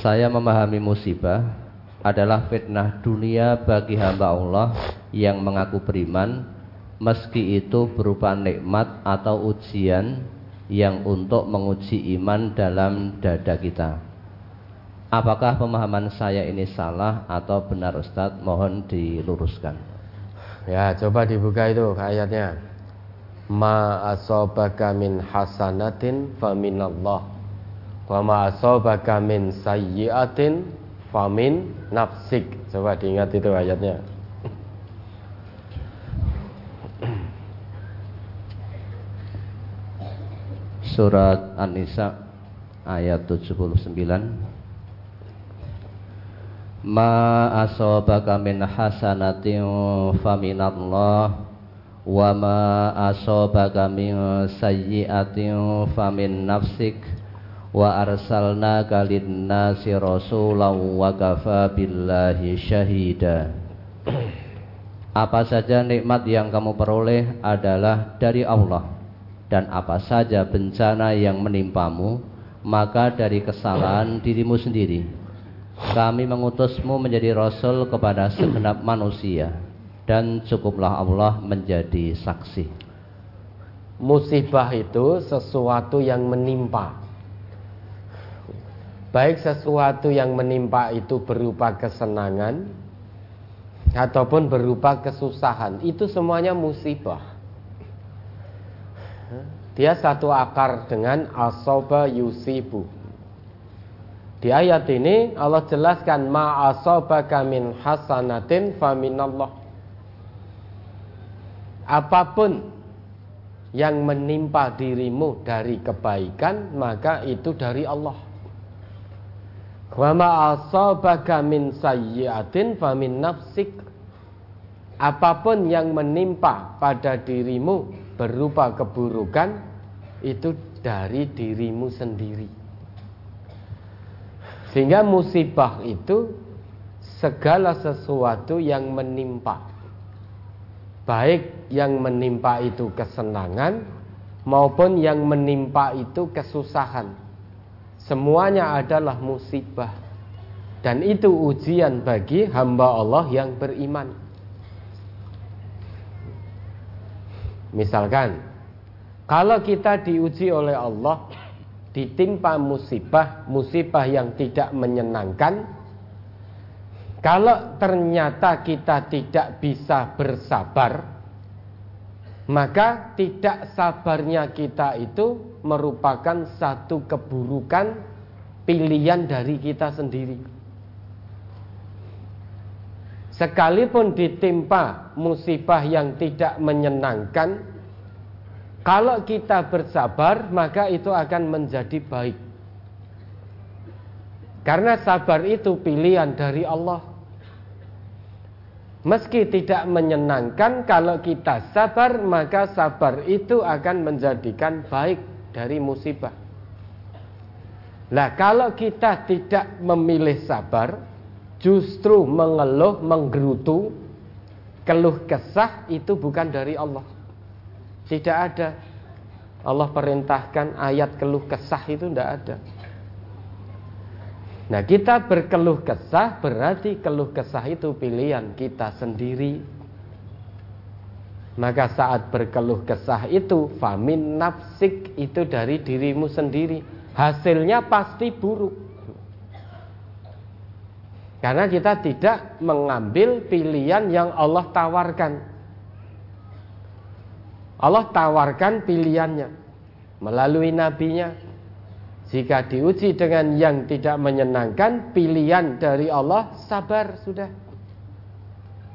Saya memahami musibah adalah fitnah dunia bagi hamba Allah yang mengaku beriman meski itu berupa nikmat atau ujian yang untuk menguji iman dalam dada kita. Apakah pemahaman saya ini salah atau benar Ustadz? Mohon diluruskan. Ya, coba dibuka itu ayatnya. Ma asobaka min hasanatin faminallah wa ma min sayyiatin famin nafsik. Coba diingat itu ayatnya. Surat An-Nisa ayat 79 Ma asobaka min hasanatin faminallah wa ma asobaka min sayyiatin famin nafsik wa arsalnaka lin-nasi rasulan wa kafa billahi syahida Apa saja nikmat yang kamu peroleh adalah dari Allah dan apa saja bencana yang menimpamu maka dari kesalahan dirimu sendiri kami mengutusmu menjadi rasul kepada segenap manusia dan cukuplah Allah menjadi saksi. Musibah itu sesuatu yang menimpa. Baik sesuatu yang menimpa itu berupa kesenangan ataupun berupa kesusahan, itu semuanya musibah. Dia satu akar dengan asoba yusibu di ayat ini Allah jelaskan ma'asobaka min hasanatin faminallah. Apa pun yang menimpa dirimu dari kebaikan maka itu dari Allah. Wa ma'asobaka min sayyiatin famin nafsik. Apa pun yang menimpa pada dirimu berupa keburukan itu dari dirimu sendiri. Sehingga musibah itu segala sesuatu yang menimpa. Baik yang menimpa itu kesenangan maupun yang menimpa itu kesusahan. Semuanya adalah musibah. Dan itu ujian bagi hamba Allah yang beriman. Misalkan, kalau kita diuji oleh Allah ditimpa musibah, musibah yang tidak menyenangkan, kalau ternyata kita tidak bisa bersabar, maka tidak sabarnya kita itu merupakan satu keburukan pilihan dari kita sendiri. Sekalipun ditimpa musibah yang tidak menyenangkan, kalau kita bersabar, maka itu akan menjadi baik. Karena sabar itu pilihan dari Allah. Meski tidak menyenangkan, kalau kita sabar, maka sabar itu akan menjadikan baik dari musibah. Nah, kalau kita tidak memilih sabar, justru mengeluh, menggerutu, keluh kesah itu bukan dari Allah. Tidak ada. Allah perintahkan ayat keluh kesah itu tidak ada. Nah kita berkeluh kesah berarti keluh kesah itu pilihan kita sendiri. Maka saat berkeluh kesah itu famin nafsik itu dari dirimu sendiri. Hasilnya pasti buruk. Karena kita tidak mengambil pilihan yang Allah tawarkan. Allah tawarkan pilihannya melalui nabinya. Jika diuji dengan yang tidak menyenangkan, pilihan dari Allah sabar sudah.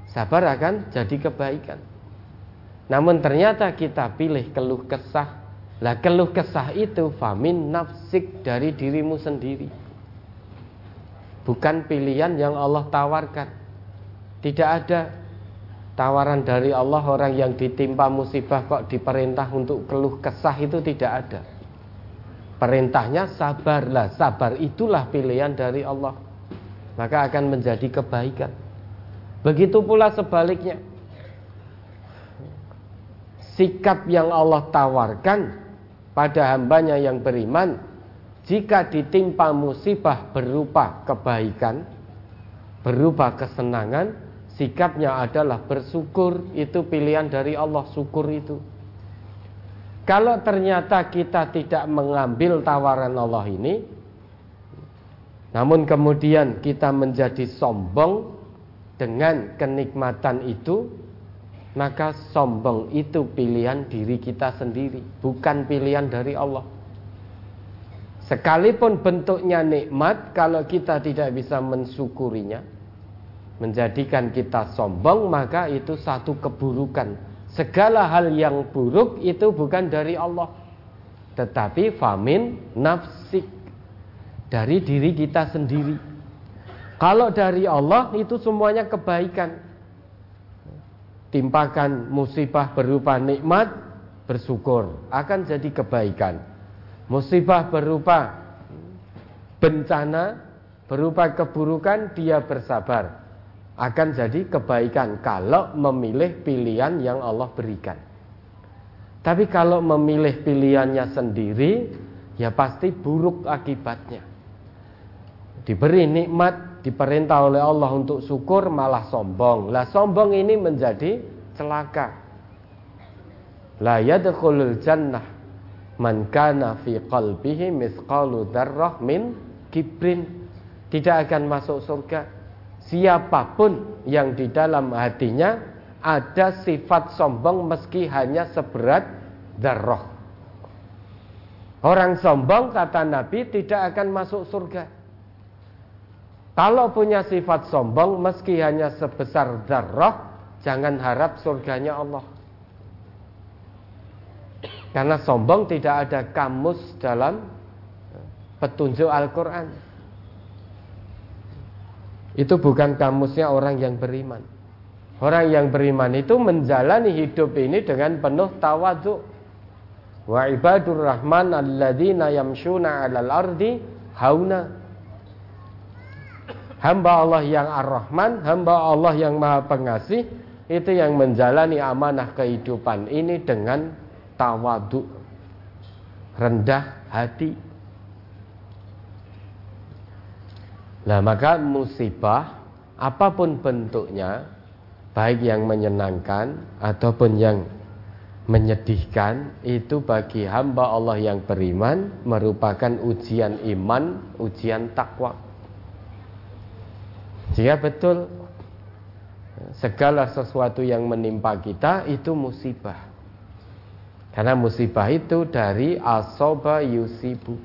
Sabar akan jadi kebaikan. Namun ternyata kita pilih keluh kesah. Lah keluh kesah itu famin nafsik dari dirimu sendiri. Bukan pilihan yang Allah tawarkan. Tidak ada tawaran dari Allah orang yang ditimpa musibah kok diperintah untuk keluh kesah itu tidak ada. Perintahnya sabarlah, sabar itulah pilihan dari Allah. Maka akan menjadi kebaikan. Begitu pula sebaliknya. Sikap yang Allah tawarkan pada hambanya yang beriman jika ditimpa musibah berupa kebaikan, berupa kesenangan, sikapnya adalah bersyukur, itu pilihan dari Allah, syukur itu. Kalau ternyata kita tidak mengambil tawaran Allah ini, namun kemudian kita menjadi sombong dengan kenikmatan itu, maka sombong itu pilihan diri kita sendiri, bukan pilihan dari Allah. Sekalipun bentuknya nikmat, kalau kita tidak bisa mensyukurinya, menjadikan kita sombong, maka itu satu keburukan. Segala hal yang buruk itu bukan dari Allah, tetapi famin nafsik dari diri kita sendiri. Kalau dari Allah itu semuanya kebaikan. Timpakan musibah berupa nikmat, bersyukur akan jadi kebaikan musibah berupa bencana, berupa keburukan, dia bersabar. Akan jadi kebaikan kalau memilih pilihan yang Allah berikan. Tapi kalau memilih pilihannya sendiri, ya pasti buruk akibatnya. Diberi nikmat, diperintah oleh Allah untuk syukur, malah sombong. Lah sombong ini menjadi celaka. La yadkhulul jannah Man kana fi qalbihi misqalu dzarrah min kibrin tidak akan masuk surga siapa pun yang di dalam hatinya ada sifat sombong meski hanya seberat dzarrah. Orang sombong kata Nabi tidak akan masuk surga. Kalau punya sifat sombong meski hanya sebesar dzarrah, jangan harap surganya Allah. Karena sombong tidak ada kamus dalam petunjuk Al-Quran. Itu bukan kamusnya orang yang beriman. Orang yang beriman itu menjalani hidup ini dengan penuh tawadhu. Wa ibadur rahman alladzina yamshuna 'alal ardi hauna. Hamba Allah yang Ar-Rahman, hamba Allah yang Maha Pengasih itu yang menjalani amanah kehidupan ini dengan tawadu rendah hati Nah maka musibah apa pun bentuknya baik yang menyenangkan ataupun yang menyedihkan itu bagi hamba Allah yang beriman merupakan ujian iman, ujian takwa. Jika betul segala sesuatu yang menimpa kita itu musibah. Karena musibah itu dari asoba yusibu.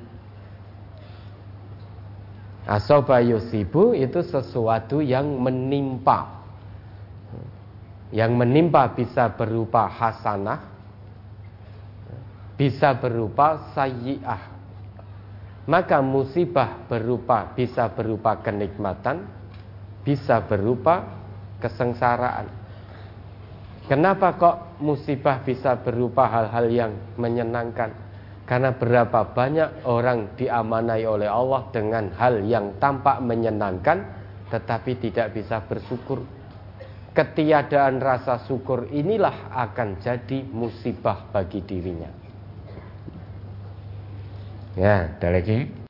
Asoba yusibu itu sesuatu yang menimpa. Yang menimpa bisa berupa hasanah, bisa berupa sayyi'ah. Maka musibah berupa bisa berupa kenikmatan, bisa berupa kesengsaraan. Kenapa kok musibah bisa berupa hal-hal yang menyenangkan? Karena berapa banyak orang diamanai oleh Allah dengan hal yang tampak menyenangkan tetapi tidak bisa bersyukur. Ketiadaan rasa syukur inilah akan jadi musibah bagi dirinya. Ya, ada lagi.